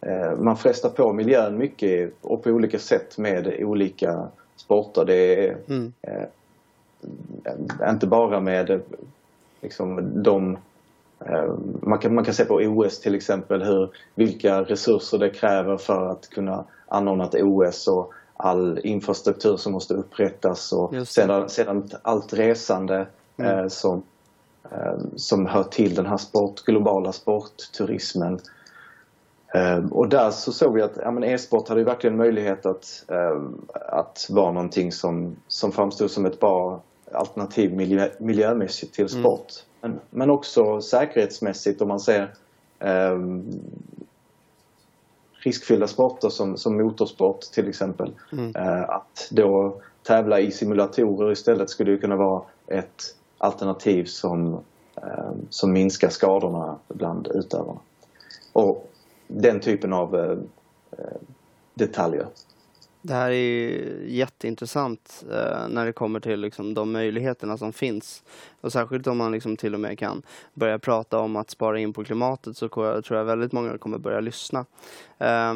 eh, man frestar på miljön mycket och på olika sätt med olika sporter. Det är mm. inte bara med liksom, de man kan, man kan se på OS till exempel hur, vilka resurser det kräver för att kunna anordna ett OS och all infrastruktur som måste upprättas och sedan, sedan allt resande mm. eh, som, eh, som hör till den här sport, globala sportturismen. Eh, och där så såg vi att ja, e-sport hade verkligen möjlighet att, eh, att vara någonting som, som framstod som ett bra alternativ miljö, miljömässigt till mm. sport. Mm. Men, men också säkerhetsmässigt om man ser eh, riskfyllda sporter som, som motorsport till exempel. Mm. Eh, att då tävla i simulatorer istället skulle ju kunna vara ett alternativ som, eh, som minskar skadorna bland utövarna. Och den typen av eh, detaljer. Det här är jätteintressant eh, när det kommer till liksom, de möjligheterna som finns. Och särskilt om man liksom, till och med kan börja prata om att spara in på klimatet så tror jag väldigt många kommer börja lyssna. Eh,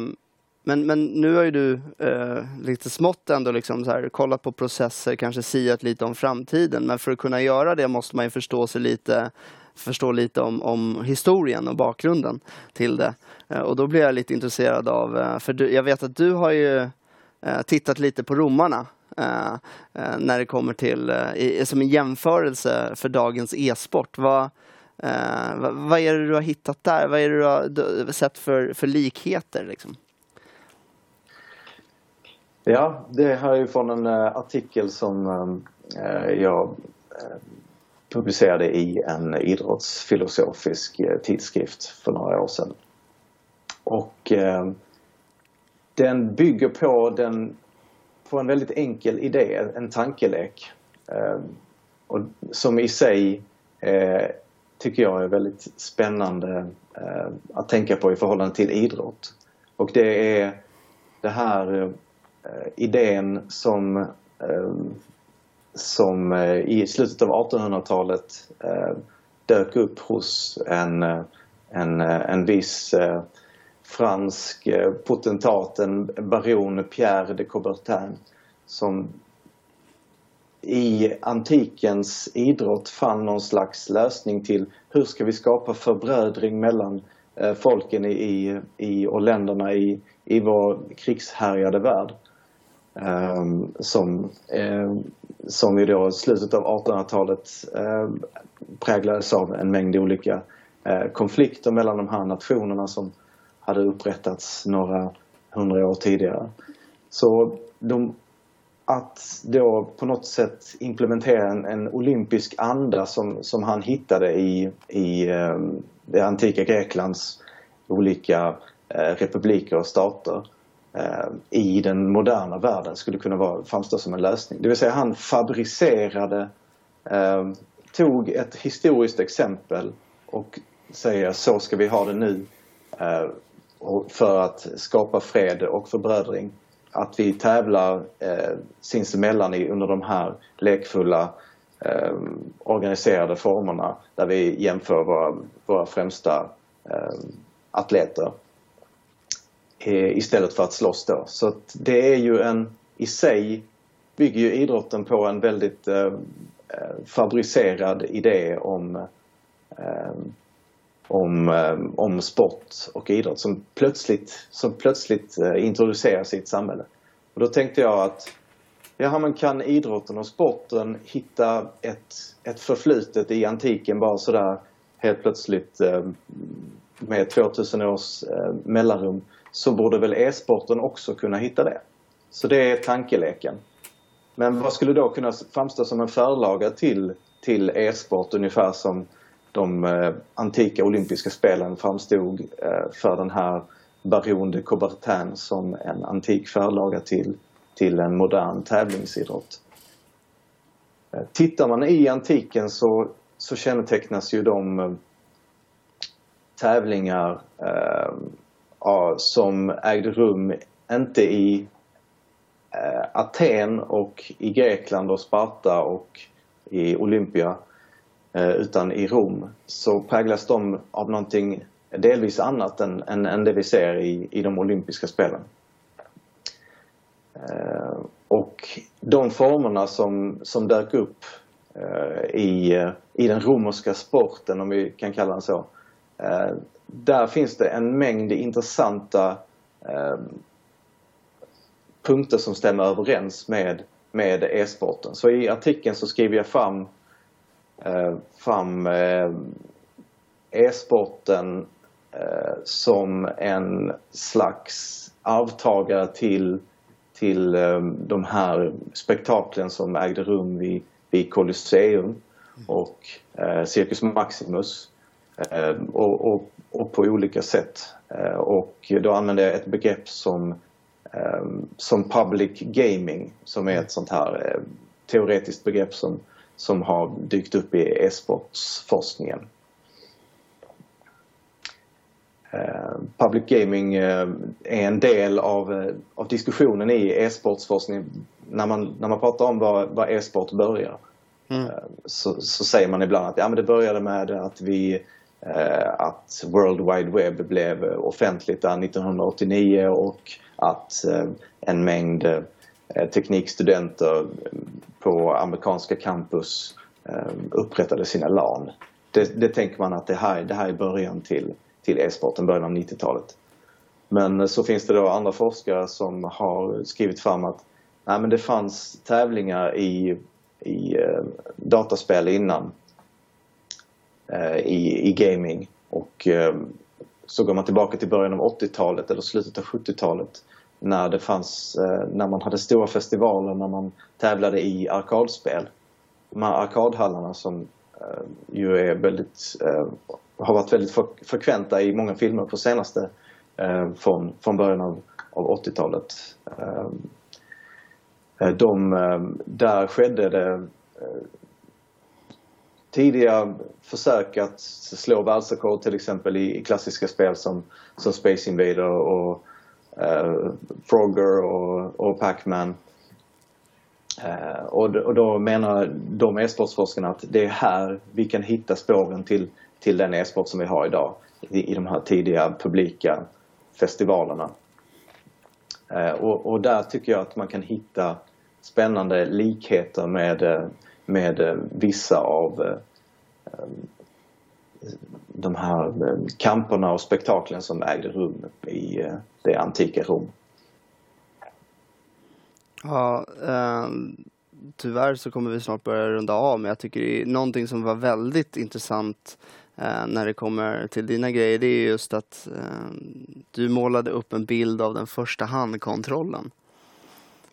men, men nu har ju du eh, lite smått ändå liksom så här, kollat på processer, kanske siat lite om framtiden. Men för att kunna göra det måste man ju förstå sig lite förstå lite om, om historien och bakgrunden till det. Eh, och då blir jag lite intresserad av, eh, för du, jag vet att du har ju Eh, tittat lite på romarna eh, eh, när det kommer till, som en jämförelse för dagens e-sport. Vad, vad, vad, är det du har hittat där? Vad är det du har sett för, för likheter? Liksom? Ja, det här är ju från en artikel som jag publicerade i en idrottsfilosofisk tidskrift för några år sedan. Och den bygger på, den, på en väldigt enkel idé, en tankelek. Eh, och som i sig eh, tycker jag är väldigt spännande eh, att tänka på i förhållande till idrott. Och det är det här eh, idén som, eh, som eh, i slutet av 1800-talet eh, dök upp hos en, eh, en, eh, en viss fransk eh, potentaten baron Pierre de Coubertin som i antikens idrott fann någon slags lösning till hur ska vi skapa förbrödring mellan eh, folken i, i, och länderna i, i vår krigshärjade värld. Um, som, um, som ju då i slutet av 1800-talet um, präglades av en mängd olika uh, konflikter mellan de här nationerna som hade upprättats några hundra år tidigare. Så de, att då på något sätt implementera en, en olympisk anda som, som han hittade i, i eh, det antika Greklands olika eh, republiker och stater eh, i den moderna världen skulle kunna vara, framstå som en lösning. Det vill säga han fabricerade, eh, tog ett historiskt exempel och säger så ska vi ha det nu. Eh, för att skapa fred och förbrödring. Att vi tävlar eh, sinsemellan i, under de här lekfulla eh, organiserade formerna där vi jämför våra, våra främsta eh, atleter eh, istället för att slåss då. Så det är ju en, i sig bygger ju idrotten på en väldigt eh, eh fabricerad idé om eh, om, eh, om sport och idrott som plötsligt, som plötsligt eh, introduceras i ett samhälle. Och då tänkte jag att ja, men kan idrotten och sporten hitta ett, ett förflutet i antiken bara sådär helt plötsligt eh, med 2000 års mellanrum så borde väl e-sporten också kunna hitta det. Så det är tankeleken. Men vad skulle då kunna framstå som en förlaga till, till e-sport ungefär som de eh, antika olympiska spelen framstod eh, för den här Baron de Coubertin som en antik förlaga till, till en modern tävlingsidrott. Eh, tittar man i antiken så, så kännetecknas ju de eh, tävlingar eh, som ägde rum inte i eh, Aten och i Grekland och Sparta och i Olympia Eh, utan i Rom så präglas de av någonting delvis annat än, än, än det vi ser i, i de olympiska spelen. Eh, och de formerna som, som dök upp eh, i, i den romerska sporten, om vi kan kalla den så, där finns det en mängd intressanta punkter som stämmer överens med, med e-sporten. Så i artikeln så skriver jag fram, Eh, fram eh, e-sporten eh, som en slags arvtagare till, till eh, de här spektaklen som ägde rum vid, vid Colosseum och eh, Circus Maximus. Eh, och, och, och, på olika sätt. Eh, och då använder jag ett begrepp som, eh, som public gaming som är ett sånt här teoretiskt begrepp som, som har dykt upp i e-sportsforskningen. Public gaming är en del av, av diskussionen i e-sportsforskning. När man, när man pratar om var, var e-sport börjar mm. så, så säger man ibland att ja, men det började med att vi Eh, att World Wide Web blev offentligt 1989 och att eh, en mängd eh, teknikstudenter på amerikanska campus ehm, upprättade sina LAN. Det, det tänker man att det här, det här är början till, till e-sporten, början av 90-talet. Men så finns det då andra forskare som har skrivit fram att nej, men det fanns tävlingar i, i eh, dataspel innan Eh, i, i gaming. Och eh, så går man tillbaka till början av 80-talet eller slutet av 70-talet när det fanns, eh, när man hade stora festivaler när man tävlade i arkadspel. De här arkadhallarna som eh, ju är väldigt, eh, har varit väldigt frekventa i många filmer på senaste från, från början av, av 80-talet. De, där skedde det tidiga försök att slå världsrekord till exempel i, i klassiska spel som, som Space Invader och Eh, Frogger och, och Pac-Man. Eh, och, och då menar de e-sportsforskarna att det är här vi kan hitta spåren till, till den e-sport som vi har idag i, i de här tidiga publika festivalerna. Eh, och, och, där tycker jag att man kan hitta spännande likheter med med vissa av de här kamperna och spektaklen som ägde rum i det antika Rom. Ja, eh, tyvärr så kommer vi snart börja runda av, men jag tycker det är någonting som var väldigt intressant eh, när det kommer till dina grejer, det är just att eh, du målade upp en bild av den första handkontrollen.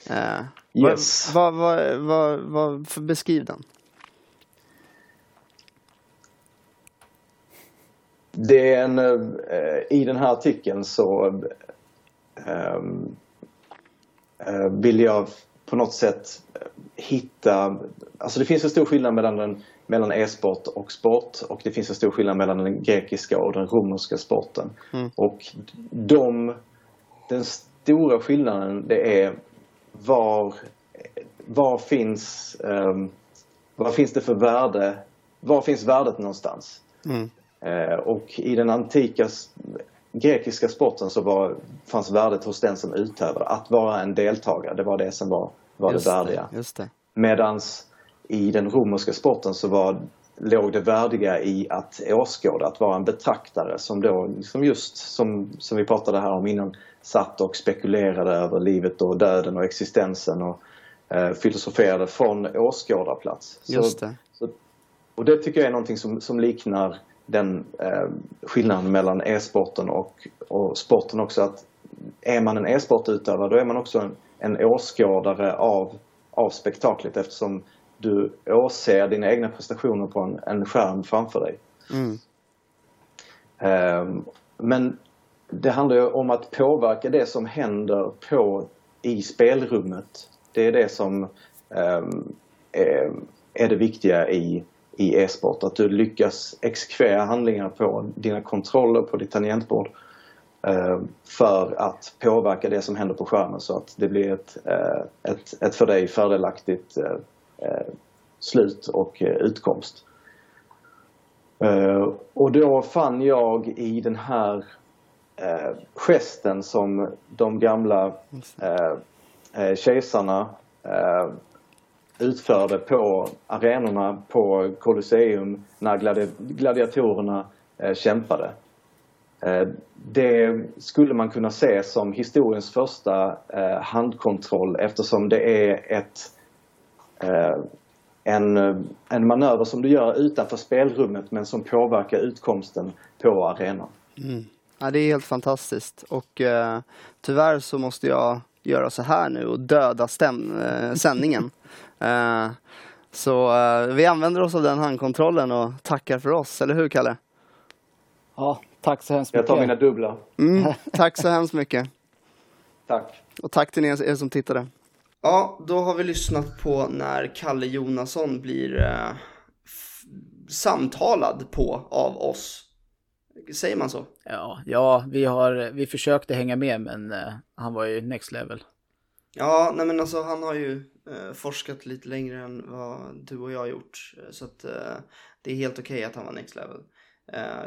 Eh, yes. Vad, vad, vad, beskriv den. Det är en, eh, I den här artikeln så um, vill jag på något sätt hitta... Alltså det finns en stor skillnad mellan, den, mellan e-sport och sport och det finns en stor skillnad mellan den grekiska och den romerska sporten. Mm. Och de, den stora skillnaden det är var, var finns, um, vad finns det för värde? Var finns värdet någonstans? Mm. Uh, och i den antika grekiska sporten så var, fanns värdet hos den som utövade. Att vara en deltagare, det var det som var, var det värdiga. Det, Medans i den romerska sporten så var, låg det värdiga i att åskåda, att vara en betraktare som då, som just som, som vi pratade här om innan, satt och spekulerade över livet och döden och existensen och eh, filosoferade från åskådarplats. Just det. Så, och det tycker jag är någonting som, som liknar den eh, skillnaden mellan e-sporten och, och sporten också att är man en e-sportutövare då är man också en, en åskådare av, av spektaklet eftersom du åser dina egna prestationer på en, en skärm framför dig. Mm. Um, men det handlar ju om att påverka det som händer på, i spelrummet. Det är det som um, är, är, det viktiga i, i e-sport. Att du lyckas exekvera handlingar på dina kontroller, på ditt tangentbord um, för att påverka det som händer på skärmen så att det blir ett, uh, ett, ett för dig fördelaktigt uh, slut och utkomst. Och då fann jag i den här eh, gesten som de gamla eh, eh, kejsarna eh, utförde på arenorna på Colosseum när gladi gladiatorerna eh, kämpade. Eh, det skulle man kunna se som historiens första eh, handkontroll eftersom det är ett eh, en, eh, en manöver som du gör utanför spelrummet men som påverkar utkomsten på arenan. Mm. Ja, det är helt fantastiskt och eh, tyvärr så måste jag göra så här nu och döda stäm, eh, sändningen. eh, så eh, vi använder oss av den handkontrollen och tackar för oss, eller hur Kalle? Ja, tack så hemskt mycket. Jag tar mina dubbla. Mm, tack så hemskt mycket. tack. Och tack till er, er, som tittade. Ja, då har vi lyssnat på när Kalle Jonasson blir eh, samtalad på av oss Säger man så? Ja, ja vi, har, vi försökte hänga med men uh, han var ju next level. Ja, nej men alltså han har ju uh, forskat lite längre än vad du och jag har gjort. Så att uh, det är helt okej okay att han var next level.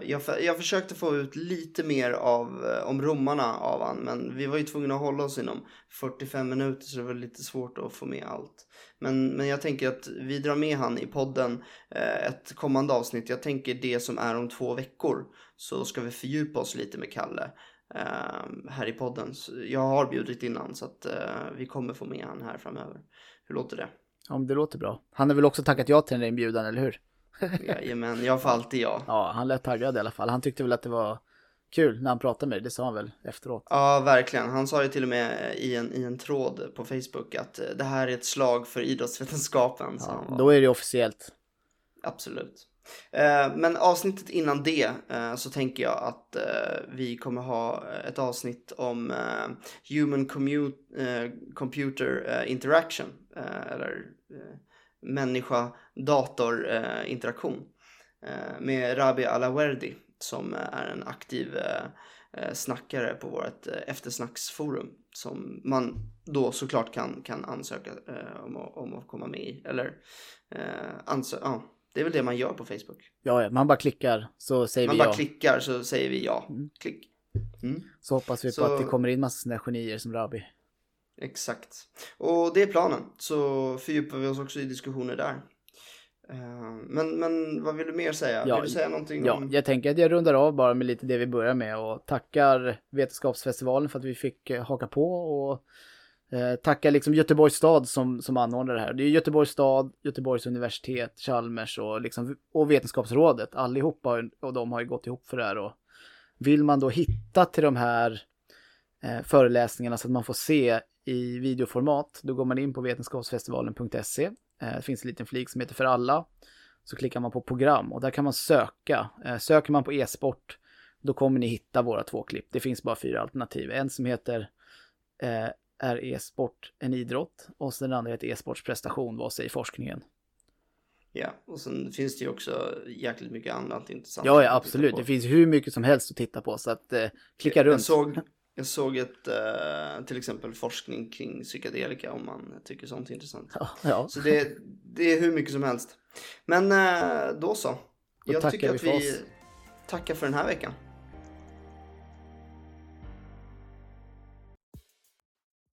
Jag, jag, försökte få ut lite mer av, om romarna av han, men vi var ju tvungna att hålla oss inom 45 minuter så det var lite svårt att få med allt. Men, men jag tänker att vi drar med han i podden ett kommande avsnitt. Jag tänker det som är om två veckor så ska vi fördjupa oss lite med Kalle eh, här i podden. Jag har bjudit innan så att eh, vi kommer få med han här framöver. Hur låter det? Ja, det låter bra. Han har väl också tackat ja till den där inbjudan, eller hur? Jajamän, jag får alltid ja. Ja, han lät taggad i alla fall. Han tyckte väl att det var kul när han pratade med dig, det sa han väl efteråt? Ja, verkligen. Han sa ju till och med i en, i en tråd på Facebook att eh, det här är ett slag för idrottsvetenskapen. Ja, då är det officiellt. Absolut. Eh, men avsnittet innan det eh, så tänker jag att eh, vi kommer ha ett avsnitt om Human Computer Interaction eller människa-dator interaktion med Rabi Alawerdi som är en aktiv snackare på vårt eftersnacksforum som man då såklart kan, kan ansöka om, om att komma med i. Eller ansöka, ja det är väl det man gör på Facebook. Ja, ja man bara klickar så säger man vi ja. Man bara klickar så säger vi ja. Mm. Klick. Mm. Så hoppas vi så... på att det kommer in massa sådana genier som Rabi. Exakt. Och det är planen. Så fördjupar vi oss också i diskussioner där. Eh, men, men vad vill du mer säga? Ja, vill du säga någonting ja, om... jag tänker att jag rundar av bara med lite det vi börjar med och tackar Vetenskapsfestivalen för att vi fick haka på och Eh, tacka liksom Göteborgs stad som, som anordnar det här. Det är Göteborgs stad, Göteborgs universitet, Chalmers och, liksom, och Vetenskapsrådet. Allihopa och de har ju gått ihop för det här. Och vill man då hitta till de här eh, föreläsningarna så att man får se i videoformat, då går man in på vetenskapsfestivalen.se. Eh, det finns en liten flik som heter för alla. Så klickar man på program och där kan man söka. Eh, söker man på e-sport, då kommer ni hitta våra två klipp. Det finns bara fyra alternativ. En som heter eh, är e-sport en idrott och sen den andra heter e-sports prestation, vad säger forskningen? Ja, och sen finns det ju också jäkligt mycket annat intressant. Ja, ja absolut. Det finns hur mycket som helst att titta på så att eh, klicka runt. Jag såg, jag såg ett, eh, till exempel forskning kring psykedelika om man tycker sånt är intressant. Ja, ja. Så det, det är hur mycket som helst. Men eh, då så. Då jag tycker att vi, vi tackar för den här veckan.